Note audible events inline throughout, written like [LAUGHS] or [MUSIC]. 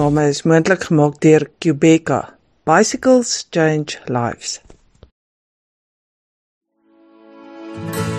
Opname is moontlik gemaak deur Qbeka. Bicycles change lives. So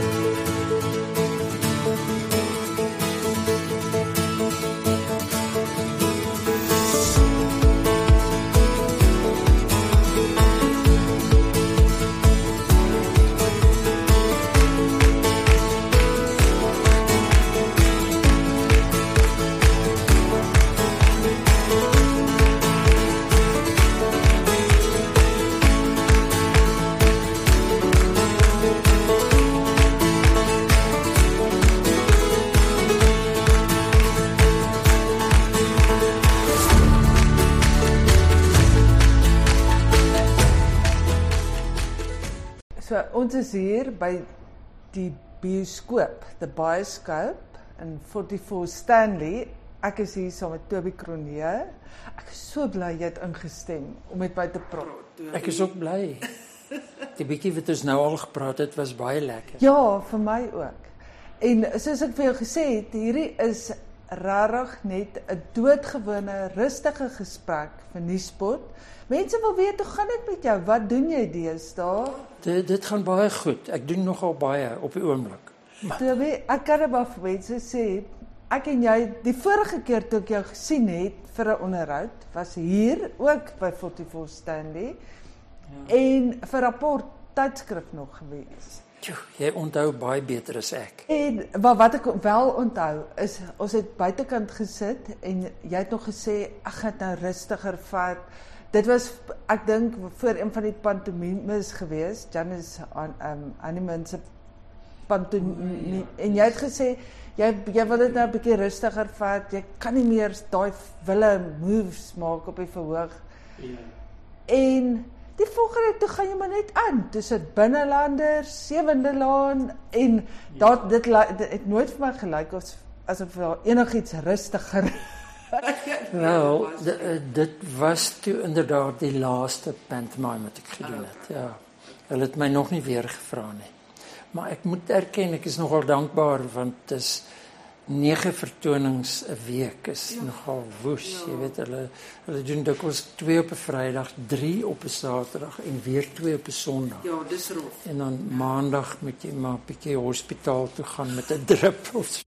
ons is hier by die bioskoop, the Bioscope in 44 Stanley. Ek is hier saam met Toby Kronee. Ek is so bly jy het ingestem om met my te praat. Ek is ook bly. Die bietjie wat ons nou al gepraat het was baie lekker. Ja, vir my ook. En soos ek vir jou gesê het, hierdie is regtig net 'n doodgewone rustige gesprek vir Nuuspot. Mense wil weet hoe gaan dit met jou? Wat doen jy deesdae? Dit dit gaan baie goed. Ek doen nogal baie op die oomblik. Toby, ek kan net maar vir mense sê ek en jy die vorige keer toe ek jou gesien het vir 'n onderhoud was hier ook by 44 Stanley ja. en vir rapport tydskrif nog gewees. Tjoe, jy onthou baie beter as ek. En maar wat ek wel onthou is ons het buitekant gesit en jy het nog gesê ek gaan nou rustiger vat. Dit was ek dink voor een van die pantomimes gewees, Janice aan um Animan se pantomime en jy het gesê jy jy wil dit nou 'n bietjie rustiger vat. Jy kan nie meer daai wille moves maak op die verhoog. Ja. En die volgende toe gaan jy maar net aan. Dis dit binnelanders, sewende laan en ja. dat dit, dit het nooit vir my gelyk as asof daar enigiets rustiger [LAUGHS] Wel, eh, dit was toe inderdaad die laaste pantomime wat ek gedoen het. Ja. Hulle het my nog nie weer gevra nie. Maar ek moet erken ek is nogal dankbaar want dit is 9 vertonings 'n week is ja. nogal woes, ja. jy weet hulle hulle doen dikwels 2 op 'n Vrydag, 3 op 'n Saterdag en weer 2 op 'n Sondag. Ja, dis rof. En dan ja. Maandag moet jy maar 'n bietjie hospitaal toe gaan met 'n drip of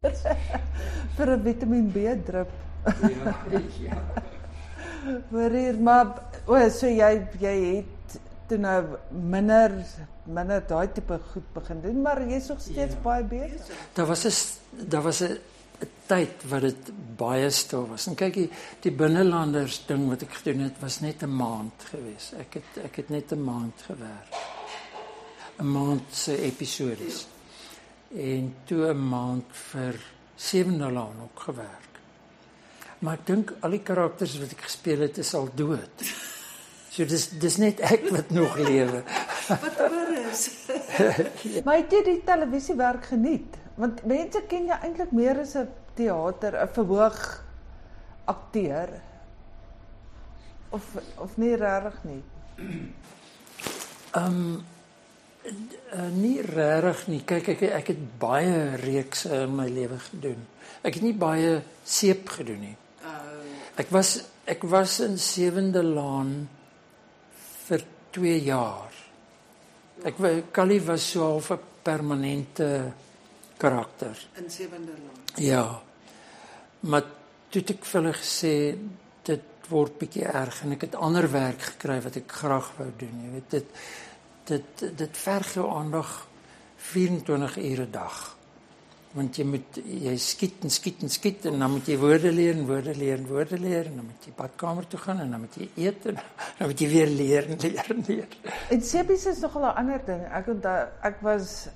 [LAUGHS] vir 'n Vitamiin B drip. Ja, ja. Maar hier maar o, so jy jy het toe nou minder minder daai tipe goed begin doen, maar jy's nog steeds ja. baie besig. Daar was 'n daar was 'n tyd wat dit baie stil was. En kyk, die, die binnelanders ding wat ek gedoen het was net 'n maand gewees. Ek het ek het net 'n maand gewerk. 'n Maand se episodies. En toe 'n maand vir Sewende Laan ook gewerk. Maar ek dink al die karakters wat ek gespeel het is al dood. So dis dis net ek wat nog lewe. [LAUGHS] wat oor is. [LAUGHS] maar het jy die televisiewerk geniet? Want mense ken jou eintlik meer as 'n teater, 'n verhoog akteur. Of of nie regtig nie. Ehm um, uh, nie regtig nie. Kyk ek ek het baie reekse in my lewe gedoen. Ek het nie baie seep gedoen nie. Ek was ek was in Sewende Laan vir 2 jaar. Ek Callie was so half 'n permanente karakter in Sewende Laan. Ja. Maar toe ek vir hulle gesê dit word bietjie erg en ek het ander werk gekry wat ek graag wou doen, jy weet dit dit dit verg jou aandag 24 ure 'n dag want jy moet jy skiet en skiet en skiet en dan moet jy woorde leer en woorde leer en woorde leer en dan moet jy badkamer toe gaan en dan moet jy eet en [LAUGHS] dan moet jy weer leer en leer en leer. En sepies is nogal 'n ander ding. Ek onthou ek was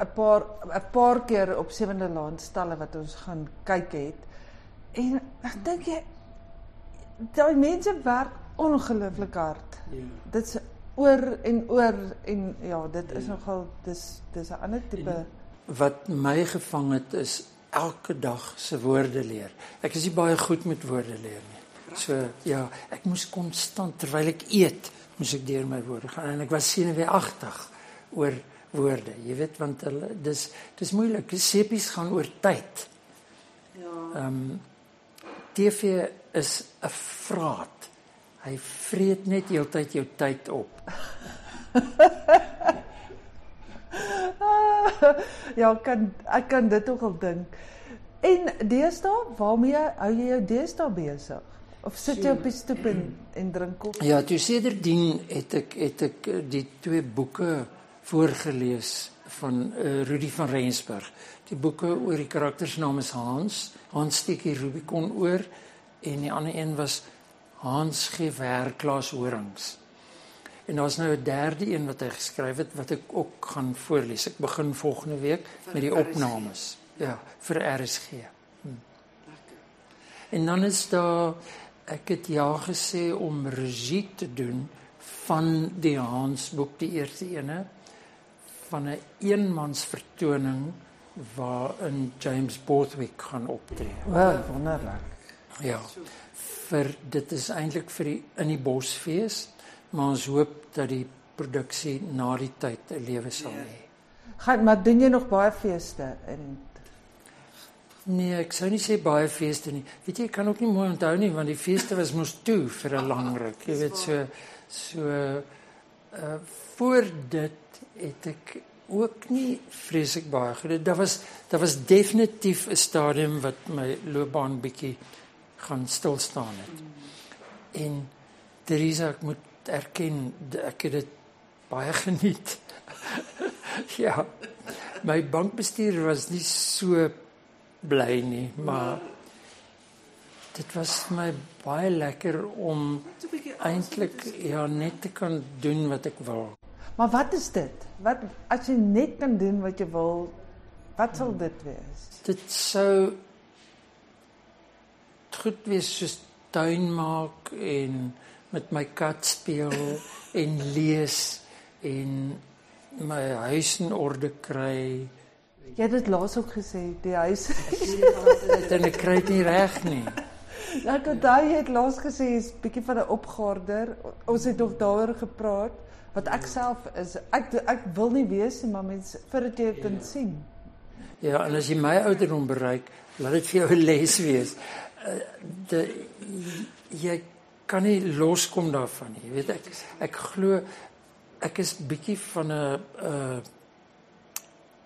'n paar 'n paar keer op Sewende Laan stalle wat ons gaan kyk het. En ek dink jy daai mense werk ongelooflik hard. Ja. Dit's oor en oor en ja, dit is ja. nogal dis dis 'n ander tipe en, wat my gevang het is elke dag se woorde leer. Ek is nie baie goed met woorde leer nie. So ja, ek moes konstant terwyl ek eet, moes ek deur my woorde gaan en ek was senuweeagtig oor woorde. Jy weet want hulle dis dis moeilik. Sepies gaan oor tyd. Ja. Ehm um, TV is 'n vraat. Hy vreet net heeltyd jou tyd op. [LAUGHS] [LAUGHS] ja, kan ek kan dit ook al dink. En deesdae, waarmee hou jy jou deesdae besig? Of sit jy op die stoep en, en drink koffie? Ja, toe sedertdien het ek het ek eh, die twee boeke voorgeles van uh, Rudy van Rensburg. Die boeke oor die karakters naam is Hans, Hans steek die Rubicon oor en die ander een was Hans gee werklaas horings. En daar's nou 'n derde een wat hy geskryf het wat ek ook gaan voorlees. Ek begin volgende week met die opnames. Ja, vir RSG. Hm. En dan is daar ek het ja gesê om regie te doen van die Hans boek die eerste ene van 'n een eenmans vertoning waarin James Borthwick gaan optree. Wel, wonderlik. Ja. Vir dit is eintlik vir die in die Bosfees, maar ons hoop dat die produksie na die tyd 'n lewe sal hê. Gaan maar doen jy nog baie feeste in Nee, ek sou nie sê baie feeste nie. Weet jy, ek kan ook nie mooi onthou nie want die feeste was mos toe vir 'n lang ruk. Jy weet so so uh voor dit het ek ook nie vreeslik baie gedoen. Daar was daar was definitief 'n stadium wat my loopbaan bietjie gaan stil staan het. En Teresa, ek moet erken ek het dit baie [LAUGHS] geniet. [LAUGHS] ja. My bankbestuur was nie so bly nie, maar dit was my baie lekker om eintlik ja net te kan doen wat ek wil. Maar wat is dit? Wat as jy net kan doen wat jy wil, wat sal dit wees? Dit sou goed wees soos tuin maak en met my kat speel en lees en my huis in orde kry. Jy het dit laas ook gesê, die huis. Dit ek kry dit nie reg nie. Ek het daai het laas gesê is bietjie van 'n opgaarder. Ons het nog daaroor gepraat wat ek self is. Ek ek wil nie weet nie, maar mense vir dit jy kan sien. Ja, en as jy my ouderdom bereik, laat dit vir jou 'n les wees. Uh, de jy kan nie loskom daarvan nie. Jy weet ek ek glo ek is bietjie van 'n 'n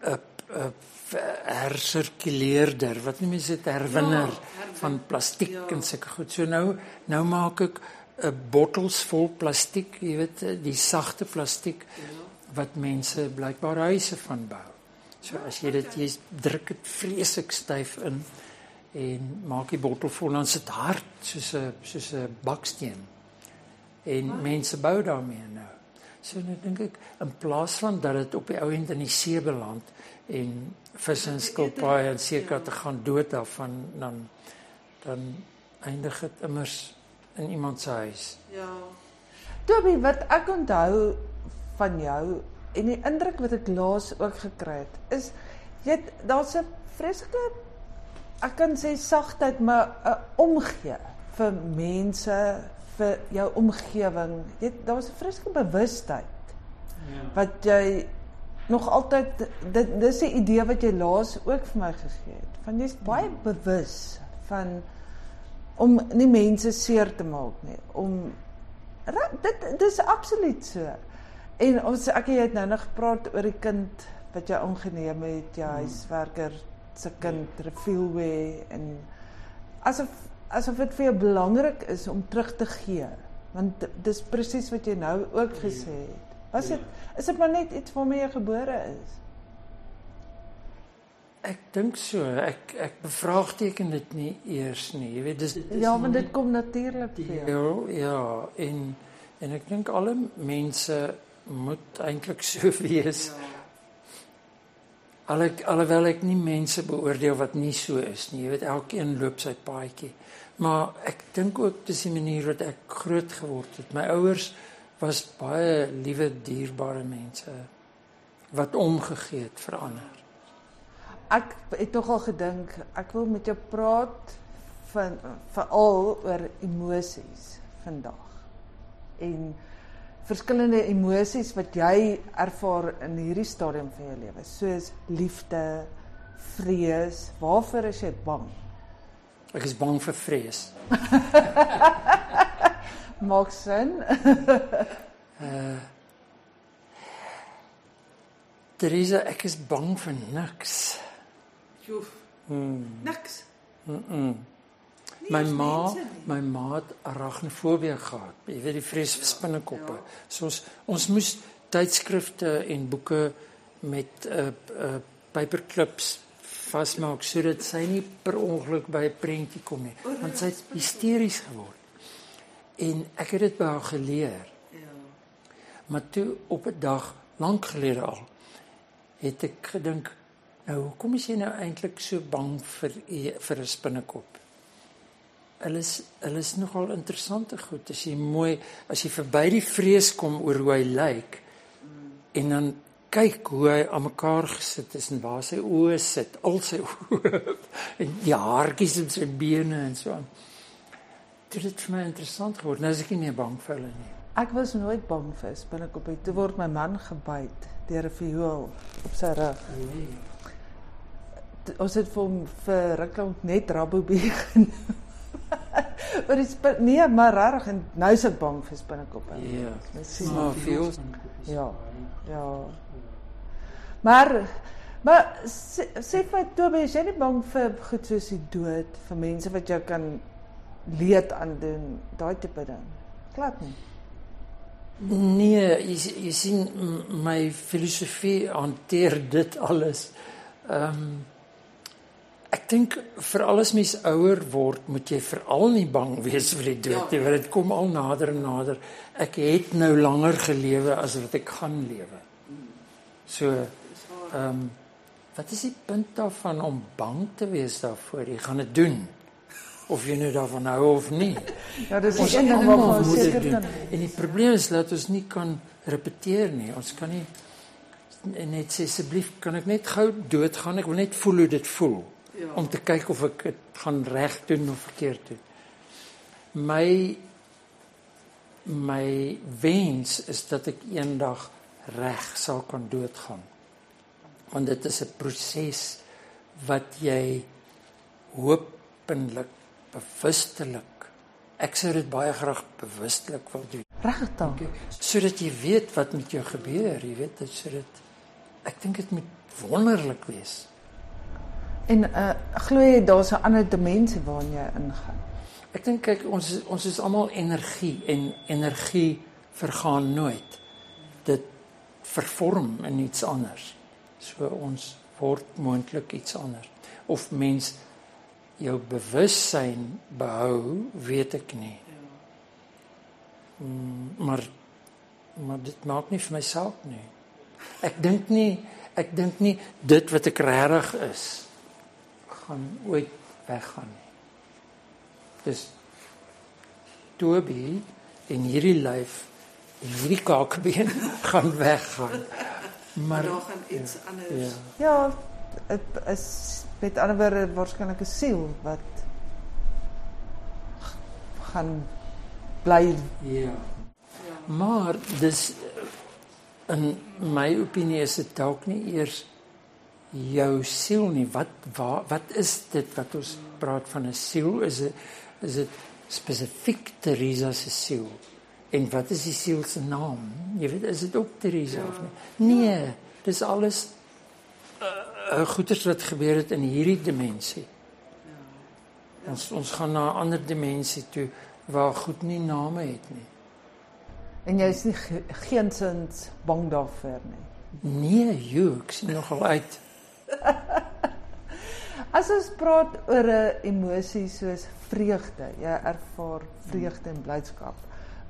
'n hersirkuleerder. Wat noem jy dit? Herwinner ja, van plastiek ja. en sulke goed. So nou nou maak ek 'n bottels vol plastiek, jy weet, die sagte plastiek ja. wat mense blykbaar huise van bou. So as jy dit jy druk dit vreeslik styf in en maak die bottel vol dan sit hard soos 'n soos 'n baksteen. En Wat? mense bou daarmee nou. So nou dink ek in plaas van dat dit op die ou end in die see beland en vis en skilpaaie en seker te gaan dood daarvan dan dan eindig dit immers in iemand se huis. Ja. Toby, wat ek onthou van jou en die indruk wat ek laas ook gekry het, is jy daar's 'n vreeslike ek kan sê sagtheid, maar 'n omgee vir mense, vir jou omgewing. Jy daar's 'n vreeslike bewustheid. Ja. Wat jy nog altyd dit dis 'n idee wat jy laas ook vir my gegee het. Van jy's baie bewus van om nie mense seer te maak nie, om dit dis absoluut so. En ons ek het nou nog gepraat oor die kind wat jy ongeneem het, jy hmm. huiswerker se kind Refielway en asof asof dit vir jou belangrik is om terug te gee. Want dis presies wat jy nou ook ja. gesê het. Was dit ja. is dit maar net iets waarmee jy gebore is? Ek dink so. Ek ek bevraagteken dit nie eers nie. Jy weet dis, dis Ja, want dit kom natuurlik vir jou. Ja, ja, en en ek dink alle mense moet eintlik so [LAUGHS] wees. Al ek alhoewel ek nie mense beoordeel wat nie so is nie. Jy weet elkeen loop sy paadjie. Maar ek dink ook dis die manier wat ek groot geword het. My ouers was baie liewe dierbare mense wat omgegee het vir ander. Ek het tog al gedink ek wil met jou praat van veral oor emosies vandag. En verskillende emosies wat jy ervaar in hierdie stadium van jou lewe, soos liefde, vrees, waarvoor is jy bang? Ek is bang vir vrees. [LAUGHS] Maak sin. [LAUGHS] Teresa, ek is bang vir niks. Joef. Niks. My ma, my ma het arachnofobie gehad. Jy weet die vrees vir spinnekoppe. So ons ons moes tydskrifte en boeke met 'n uh, uh, paperclips vasmaak sodat sy nie per ongeluk by 'n prentjie kom nie, want sy het hysteries geword. En ek het dit by haar geleer. Ja. Maar toe op 'n dag lank gelede al het ek gedink, nou hoekom is jy nou eintlik so bang vir e- vir 'n spinnekop? Hulle is hulle is nogal interessante goed. As jy mooi as jy verby die vrees kom oor hoe hy lyk en dan kyk hoe hy aan mekaar gesit is en waar sy oë sit, al sy [LAUGHS] oë en die haartjies op sy bene en so aan. Dit het vir my interessant geword. Nou is ek nie meer bang vir hulle nie. Ek was nooit bang vir 'n spinnekop nie. Toe word my man gebyt deur 'n viool op sy rug. T- Ons het vir hom vir ruklank net Rabobie [LAUGHS] genoem. [LAUGHS] Maar die spin nee, maar regtig en nou is ek bang vir spinnekoppe. Ja. Miskien Maar veel Ja. Ja. Maar maar sê, sê vir Toby, is jy nie bang vir goed soos die dood, vir mense wat jou kan leed aandoen, daai tipe ding? Glad nie. Nee, jy, jy sien my filosofie hanteer dit alles. Ehm um, ek dink vir alles mens ouer word, moet jy veral nie bang wees vir die dood nie, want dit kom al nader en nader. Ek het nou langer gelewe as wat ek gaan lewe. So ehm um, wat is die punt daarvan om bang te wees daarvoor? Jy gaan dit doen. Of jy nou daarvan hou of nie. [LAUGHS] Ja, dis Ons een ding waarvan ons seker doen. kan. En die probleem is dat ons nie kan repeteer nie. Ons kan nie net sê asseblief kan ek net gou doodgaan. Ek wil net voel hoe dit voel Ja. om te kyk of ek dit gaan reg doen of verkeerd doen. My my wens is dat ek eendag reg sal kan doodgaan. Want dit is 'n proses wat jy hopelik bewustelik ek sou dit baie graag bewustelik wil doen Regtig. sodat jy weet wat met jou gebeur, jy weet dit sodat ek dink dit moet wonderlik wees. En uh glo jy daar's 'n ander dimensie waarin jy ingaan? Ek dink kyk ons is- ons is almal energie en energie vergaan nooit. Dit vervorm in iets anders. So ons word moontlik iets anders. Of mens jou bewussyn behou, weet ek nie. Mm, maar maar dit maak nie vir my saak nie. Ek dink nie ek dink nie dit wat ek regtig is gaan ooit weggaan nie. Dis Toby en hierdie lyf en hierdie kakebeen [LAUGHS] gaan weggaan. Maar Maar daar gaan iets anders. ja. Ja, dit is met ander woorde waarskynlik 'n siel wat gaan bly. Ja. Maar dis in my opinie is dit dalk nie eers jou siel nie. Wat waar, wat is dit wat ons praat van 'n siel? Is dit is dit spesifiek Teresa se siel? En wat is die siel se naam? Jy weet, is dit ook Teresa ja. of nie? Nee, dis alles uh, uh, goeders wat gebeur het in hierdie dimensie. Ja. Ons ons gaan na 'n ander dimensie toe waar goed nie name het nie. En jy is nie ge geensins bang daarvoor nie. Nee, joh, ek sien nogal uit. [LAUGHS] As ons praat oor 'n emosie soos vreugde, jy ervaar vreugde en blydskap.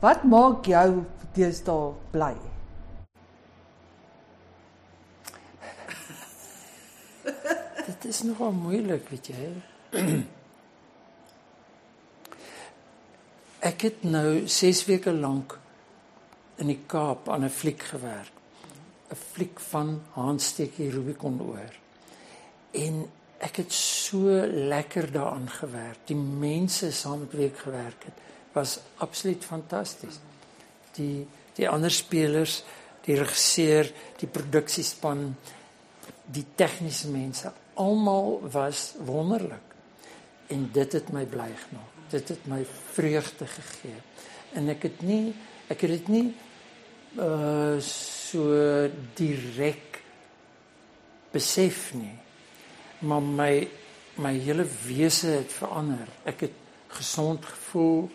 Wat maak jou deesdae bly? [LAUGHS] Dit is nogal moeilik, weet jy. [CLEARS THROAT] Ek het nou 6 weke lank in die Kaap aan 'n fliek gewerk. 'n Fliek van Haansteekie Rubicon oor. En ek het so lekker daaraan gewerk. Die mense saam met wie ek gewerk het, was absoluut fantasties. Die die ander spelers, die regisseur, die produksiespan, die tegniese mense, almal was wonderlik. en dit het my bly gemaak. Dit het my vreugde gegee. En ek het nie ek het dit nie uh so direk besef nie. Maar my my hele wese het verander. Ek het gesond gevoel.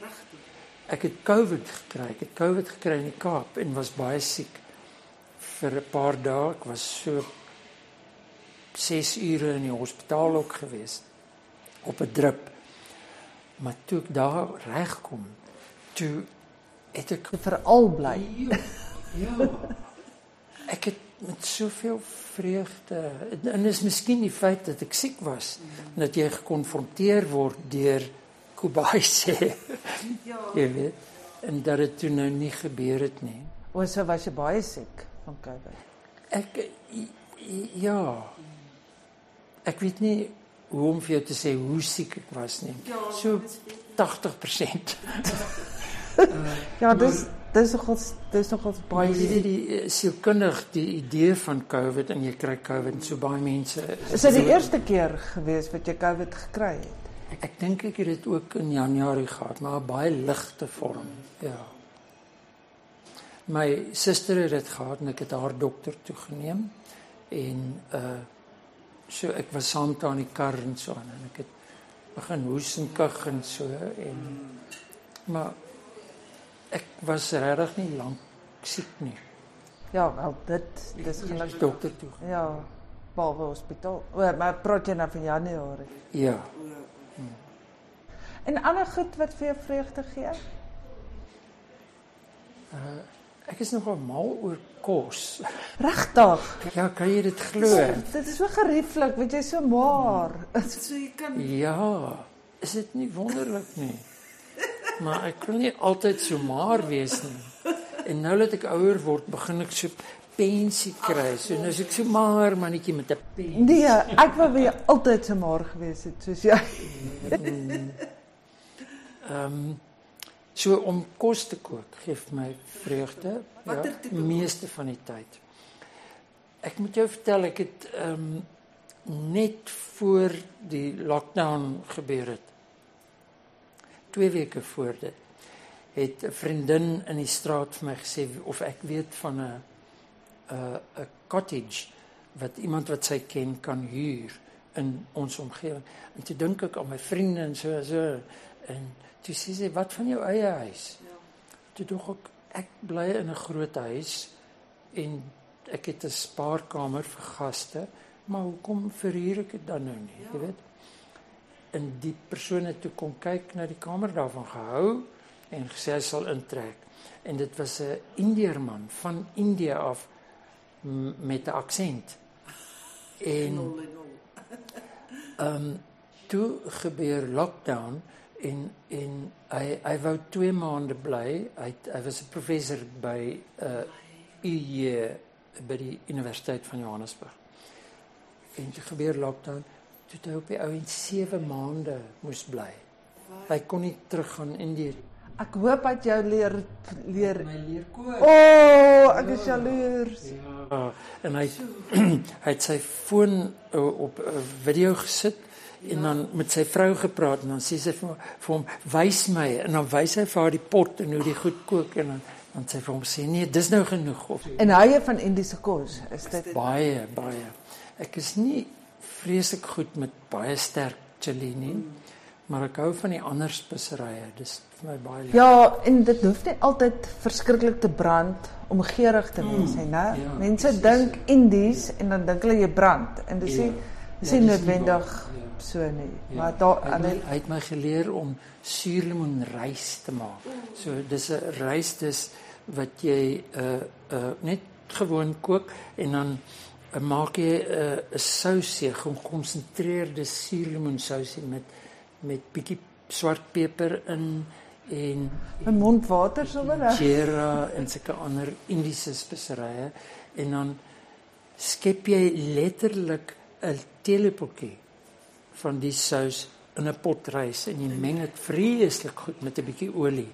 Ek het COVID gekry. Ek het COVID gekry in die Kaap en was baie siek vir 'n paar dae. Ek was so 6 ure in die hospitaal ook gewees op 'n drip. Maar toe ek daar regkom, toe het ek veral bly. [LAUGHS] ja. Ek het met soveel vreugde en dis miskien die feit dat ek siek was en dat jy gekonfronteer word deur Kubai sê. Ja. [LAUGHS] Jy weet, en dat dit toe nou nie gebeur het nie. Ons so was jy baie siek van COVID. Ek ja. Ek weet nie hoe om vir jou te sê hoe siek ek was nie. Ja, So dis weet- 80%. Ja, dis dis nogal dis nogal Baie jy weet die sielkundig die idee van COVID en jy kry COVID en so baie mense Is dit die eerste keer gewees wat jy COVID gekry het? Ek, ek dink ek het dit ook in Januarie gehad, maar 'n baie ligte vorm. Ja. My suster het dit gehad en ek het haar dokter toe geneem en uh so ek was saam met haar in die kar en so aan en ek het begin hoes en kug en so en maar ek was regtig nie lank siek nie. Ja, wel dit dis gelukkig. Dokter toe. Ja, behalwe hospitaal. O, maar praat jy nou van Januarie. Ja. En ander goed wat vir jou vreugde gee? Uh ek is nogal mal oor kos. [LAUGHS] Regtig. Ja, kan jy dit glo? Dit is so gerieflik, weet jy, so maar. So jy kan Ja, is dit nie wonderlik nie? Maar ek wil nie altyd so maar wees nie. En nou dat ek ouer word, begin ek so pensie kry. So nou is ek so maar mannetjie met 'n pen. Nee, ek wou weer altyd so maar gewees het soos jy. Ehm um, so om kos te kook gee vir my vreugde. Ja, Watter tipe kos? meeste van die tyd. Ek moet jou vertel ek het ehm um, net voor die lockdown gebeur het. 2 weke voor dit het 'n vriendin in die straat vir my gesê of ek weet van 'n 'n 'n cottage wat iemand wat sy ken kan huur in ons omgewing. En toe dink ek aan my vriende en so so en toe sê sy wat van jou eie huis? Ja. Toe dog ek ek bly in 'n groot huis en ek het 'n spaarkamer vir gaste, maar hoekom verhuur ek dit dan nou nie, Ja. jy weet? En die persoon het toe kom kyk na die kamer daarvan gehou en gesê hy sal intrek. En dit was 'n Indeerman van Indië af met 'n aksent. En. [LAUGHS] Ehm um, toe gebeur lockdown en en hy hy wou 2 maande bly. Hy hy was 'n professor by uh UJ by die Universiteit van Johannesburg. En toe gebeur lockdown. Toe hy op die ou en 7 maande moes bly. Hy kon nie teruggaan in die Ek hoop dat jou leer leer my leer kook. O, oh, ek is jaloers. Ja, en hy [CLEARS THROAT] hy het sy foon uh, op 'n uh, video gesit en dan met sy vrou gepraat en dan sê sy vir, vir hom wys my en dan wys hy vir haar die pot en hoe die goed kook en dan dan sê vir hom sê nee dis nou genoeg of En hou jy van Indiese kos? Is dit baie baie ek is nie vreeslik goed met baie sterk chili nie maar ek hou van die ander speserye dis vir my baie lekker Ja, en dit hoef nie altyd verskriklik te brand om geurig te wees nie, né? ja, Mense dink Indies en dan dink hulle jy brand en dis Ja. nie dis Ja, nie dis nie noodwendig ja. so nie. Ja, Maar daar hy, het my, hy het my geleer om suurlemoenrys te maak. So dis 'n rys dis wat jy uh uh net gewoon kook en dan maak jy 'n uh, 'n sousie, gekonsentreerde suurlemoensousie met met bietjie swart peper in en my mond water sommer. jera en sulke ander Indiese speserye en dan skep jy letterlik 'n teelepeltjie van die sous in 'n pot rys en jy meng dit vreeslik goed met 'n bietjie olie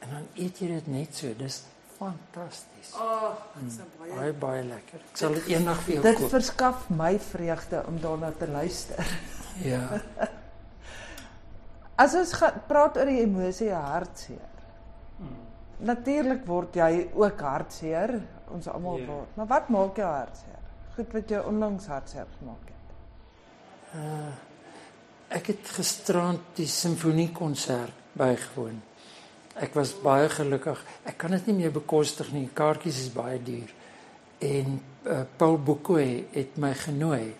en dan eet jy dit net so dis fantasties Oh, dit is baie. baie baie lekker ek sal dit eendag vir jou Dit koop verskaf my vreugde om daarna te luister. ja [LAUGHS] As ons praat oor die emosie hartseer. Natuurlik word jy ook hartseer, ons almal Ja. word. Maar wat maak jou hartseer? Goed wat jou onlangs hartseer gemaak het. Ek het gisterand die simfoniekonsert bygewoon. Ek was baie gelukkig. Ek kan dit nie meer bekostig nie. Kaartjies is baie duur. En uh, Paul Bokoe het my genooi.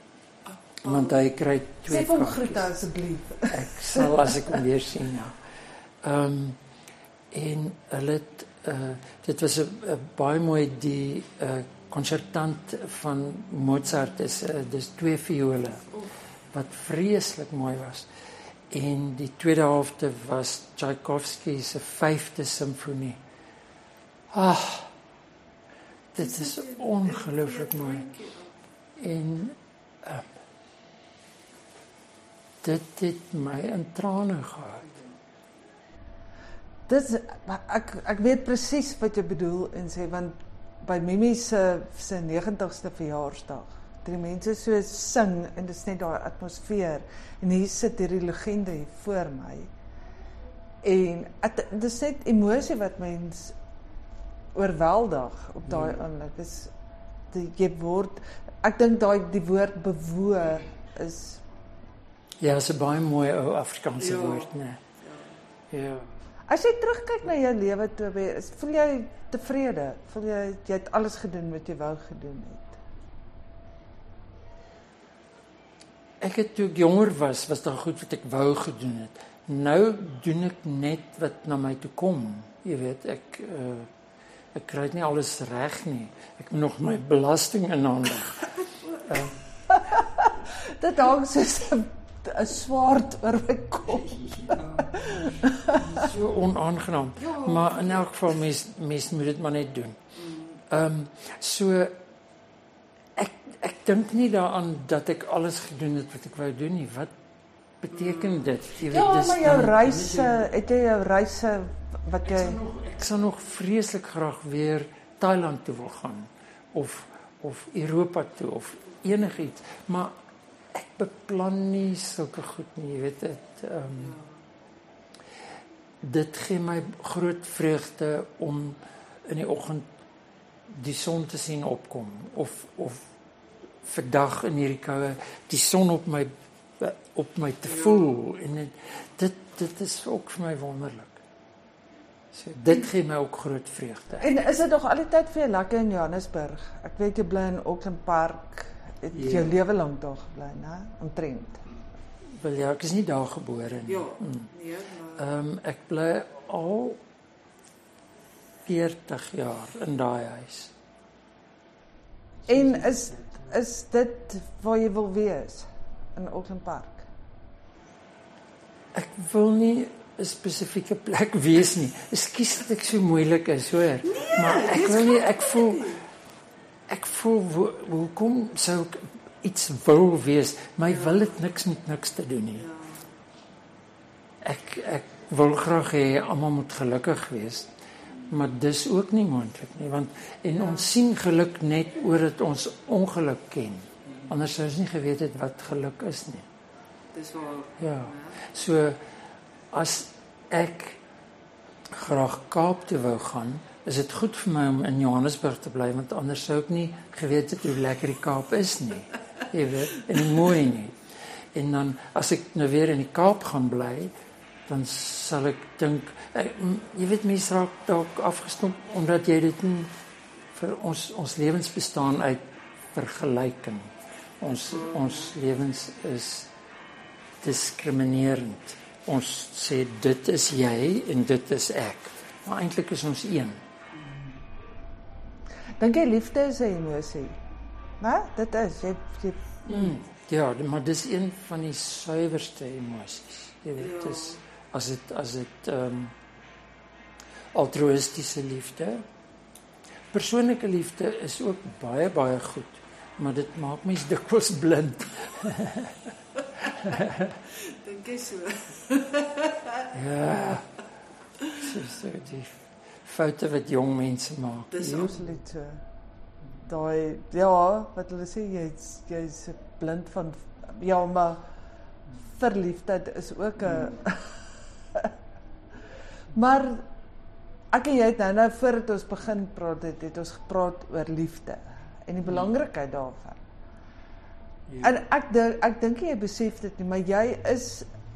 Want hy kry twee Sê vir hom kaartjies. groete asseblief. Ek sal as ek hom weer sien ja. Ehm um, en hulle het uh, dit was 'n baie mooi die uh, konsertant van Mozart is uh, dis twee viole wat vreeslik mooi was. En die tweede helfte was Tchaikovsky se 5de simfonie. Ag. Dit is ongelooflik mooi. En uh, dit het my in trane gehad. Maar ek ek weet presies wat jy bedoel en sê want by Mimi se se 90ste verjaarsdag toe die mense so sing en dit is net daai atmosfeer en hier sit hierdie legende hier voor my en het, dis net emosie wat mens oorweldig op daai oomblik is die jy word ek dink daai die woord bewoe is Ja, is 'n baie mooi ou Afrikaanse Ja. woord, né? Ja. As jy terugkyk na jou lewe is voel jy tevrede? Voel jy jy het alles gedoen wat jy wou gedoen het? Ek het toe ek jonger was, was daar goed wat ek wou gedoen het. Nou doen ek net wat na my toe kom. Jy weet, ek uh ek kry nie alles reg nie. Ek moet nog my belasting inhandig. [LAUGHS] Dit hang soos 'n 'n swaard oor my kop. so onaangenaam. Maar in elk geval mens mens moet dit maar net doen. Ehm um, so ek ek dink nie daaraan dat ek alles gedoen het wat ek wou doen nie. Wat beteken dit? Jy Ja, dis maar jou dan- reise, het jy jou reise wat Ek jy sal nog ek sal nog vreeslik graag weer Thailand toe wil gaan of of Europa toe of enigiets, maar ek beplan nie sulke goed nie, jy weet dit ehm um, dit gee my groot vreugde om in die oggend die son te sien opkom of of vandag in hierdie koue die son op my op my te voel en dit dit, dit is ook vir my wonderlik. So dit gee my ook groot vreugde. En is dit nog al die tyd vir jou lekker in Johannesburg? Ek weet jy bly in Auckland Park. Het Ja. jou lewe lank daar gebly, né? Omtrent. Wel ja, ek is nie daar gebore nie. Ja. Mm. Nee, maar Ehm um, ek bly al 40 jaar in daai huis. En is is dit waar jy wil wees in Auckland Park? Ek wil nie 'n spesifieke plek wees nie. Ekskuus dat ek so moeilik is, hoor. Nee, maar ek wil nie ek voel ek voel hoe hoekom sou ek iets wil wees? My wil dit niks met niks te doen nie. Ek ek wil graag hê almal moet gelukkig wees. Maar dis ook nie moontlik nie want en ons sien geluk net oor dit ons ongeluk ken. Anders sou ons nie geweet het wat geluk is nie. dis waar. Ja. So as ek graag Kaap toe wou gaan, is dit goed vir my om in Johannesburg te bly want anders sou ek nie geweet het hoe lekker die Kaap is nie. Jy weet, en mooi nie. En dan as ek nou weer in die Kaap gaan bly, dan sal ek dink m- jy weet mense raak dalk afgestomp omdat jy dit nie vir ons ons lewens bestaan uit vergelyking. Ons ons lewens is diskriminerend. Ons sê dit is jy en dit is ek. Maar eintlik is ons een. Dink jy liefde is 'n emosie? Né? Dit is jy jy Mm. Ja, maar dis een van die suiwerste emosies. Jy weet, Ja. As dit as dit ehm um, altruïstiese liefde. Persoonlike liefde is ook baie baie goed, maar dit maak mens dikwels blind. [LAUGHS] Dink jy so? [LAUGHS] Ja. So so die foute wat jong mense maak. Dis absoluut so. Daai ja, wat hulle sê jy's jy's blind van ja, maar verliefdheid is ook 'n [LAUGHS] [LAUGHS] Maar ek en jy het nou nou voordat ons begin praat het, het ons gepraat oor liefde en die belangrikheid daarvan. Ja. En ek dink ek dink jy besef dit nie, maar jy is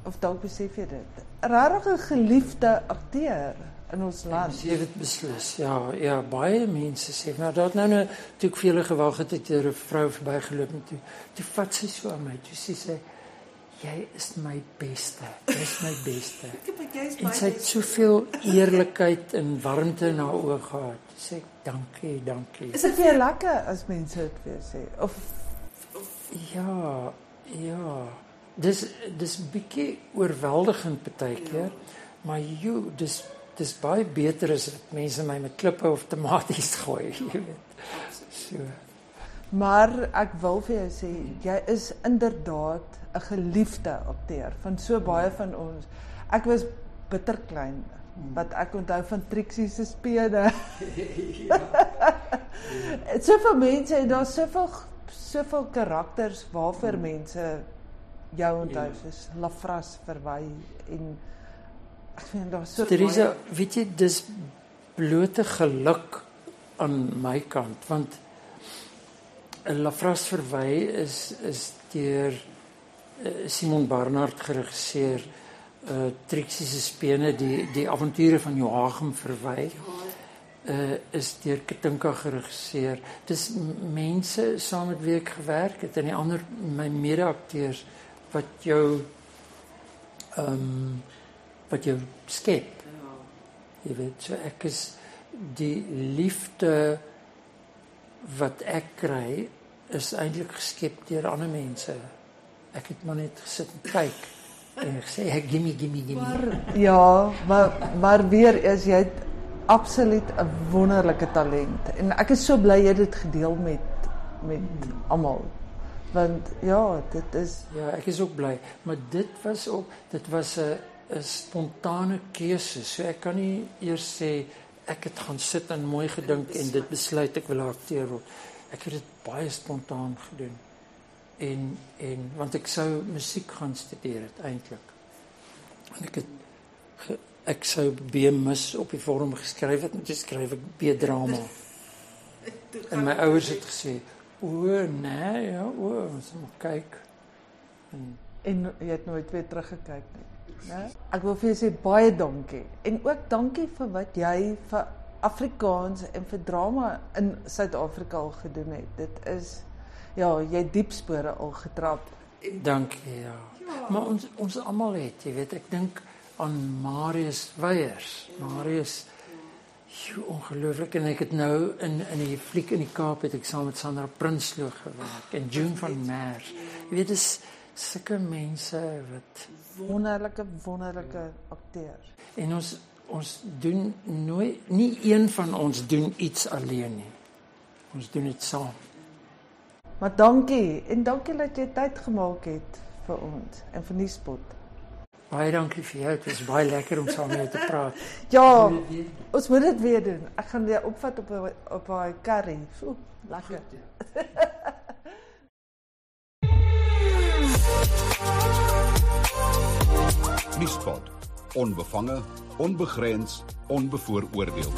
of dalk besef jy dit. Regtig 'n geliefde akteur in ons land. Jy het beslis. Ja, ja, baie mense sê nou dat nou nou toe ek vir julle gewag het het 'n vrou verbygeloop en toe toe vat sy so aan my. Toe sê sy jy is my beste. Jy is my beste. [LAUGHS] En sy het soveel eerlikheid en warmte in haar oë gehad. Sê dankie, dankie. Is dit vir lekker as mense dit vir jou sê of Ja, ja. Dis dis bietjie oorweldigend partykeer, maar jy dis dis baie beter as dit mense my met klippe of tomaties [LAUGHS] gooi, jy weet. So. maar ek wil vir jou sê jy is inderdaad 'n geliefde akteur van so baie van ons. Ek was bitter klein wat ek onthou van Trixie se spede. [LAUGHS] Dit soveel mense en daar's soveel soveel karakters waarvoor mense jou onthou Ja. soos Lafras verwy en ek vind daar's so Teresa, baie- weet jy dis blote geluk aan my kant want 'n Lafras verwy is is deur Simon Barnard geregisseer uh Trixie se spene die die avonture van Joachim verwy uh is deur Katinka geregisseer. Dis mense saam met wie ek gewerk het en die ander my mede-akteurs wat jou ehm um, wat jou skep. Jy weet, so ek is die liefde wat ek kry is eintlik geskep deur ander mense. Ek het maar net gesit en kyk en gesê, hey, "Gimme, gimme, gimme." Maar ja, maar maar weer is jy het absoluut 'n wonderlike talent en ek is so bly jy het dit gedeel met met almal. Want ja, dit is Ja, ek is ook bly, maar dit was ook dit was 'n 'n spontane keuse. So ek kan nie eers sê ek het gaan sit en mooi gedink en dit besluit ek wil akteur word. Ek het dit baie spontaan gedoen. En en want ek sou musiek gaan studeer het eintlik. En ek het ge, ek sou B mis op die vorm geskryf het, moet jy skryf ek B drama. [LAUGHS] En my ouers het gesê, "O nee, ja, o, ons moet kyk." En en jy het nooit weer teruggekyk nie. Né? Ek wil vir jou sê baie dankie. En ook dankie vir wat jy vir Afrikaans en vir drama in Suid-Afrika al gedoen het. Dit is ja, jy diep spore al getrap. dankie ja. Maar ons ons almal het, jy weet, ek dink aan Marius Weyers. Marius Jy ongelooflik en ek het nou in in die fliek in die Kaap het ek saam met Sandra Prinsloo gewerk en June van Merwe. Jy weet dis sulke mense wat Wonderlike wonderlike akteurs. en ons ons doen nooit nie een van ons doen iets alleen nie. Ons doen dit saam. Maar dankie en dankie dat jy tyd gemaak het vir ons en vir Nuuspot. Baie dankie vir jou. Dit was baie lekker om saam met jou te praat. [LAUGHS] Ja, ons moet dit weer doen. Ek gaan jou opvat op 'n op 'n curry. So lekker. [LAUGHS] Nuuspot. Onbevange, onbegrens, onbevooroordeel.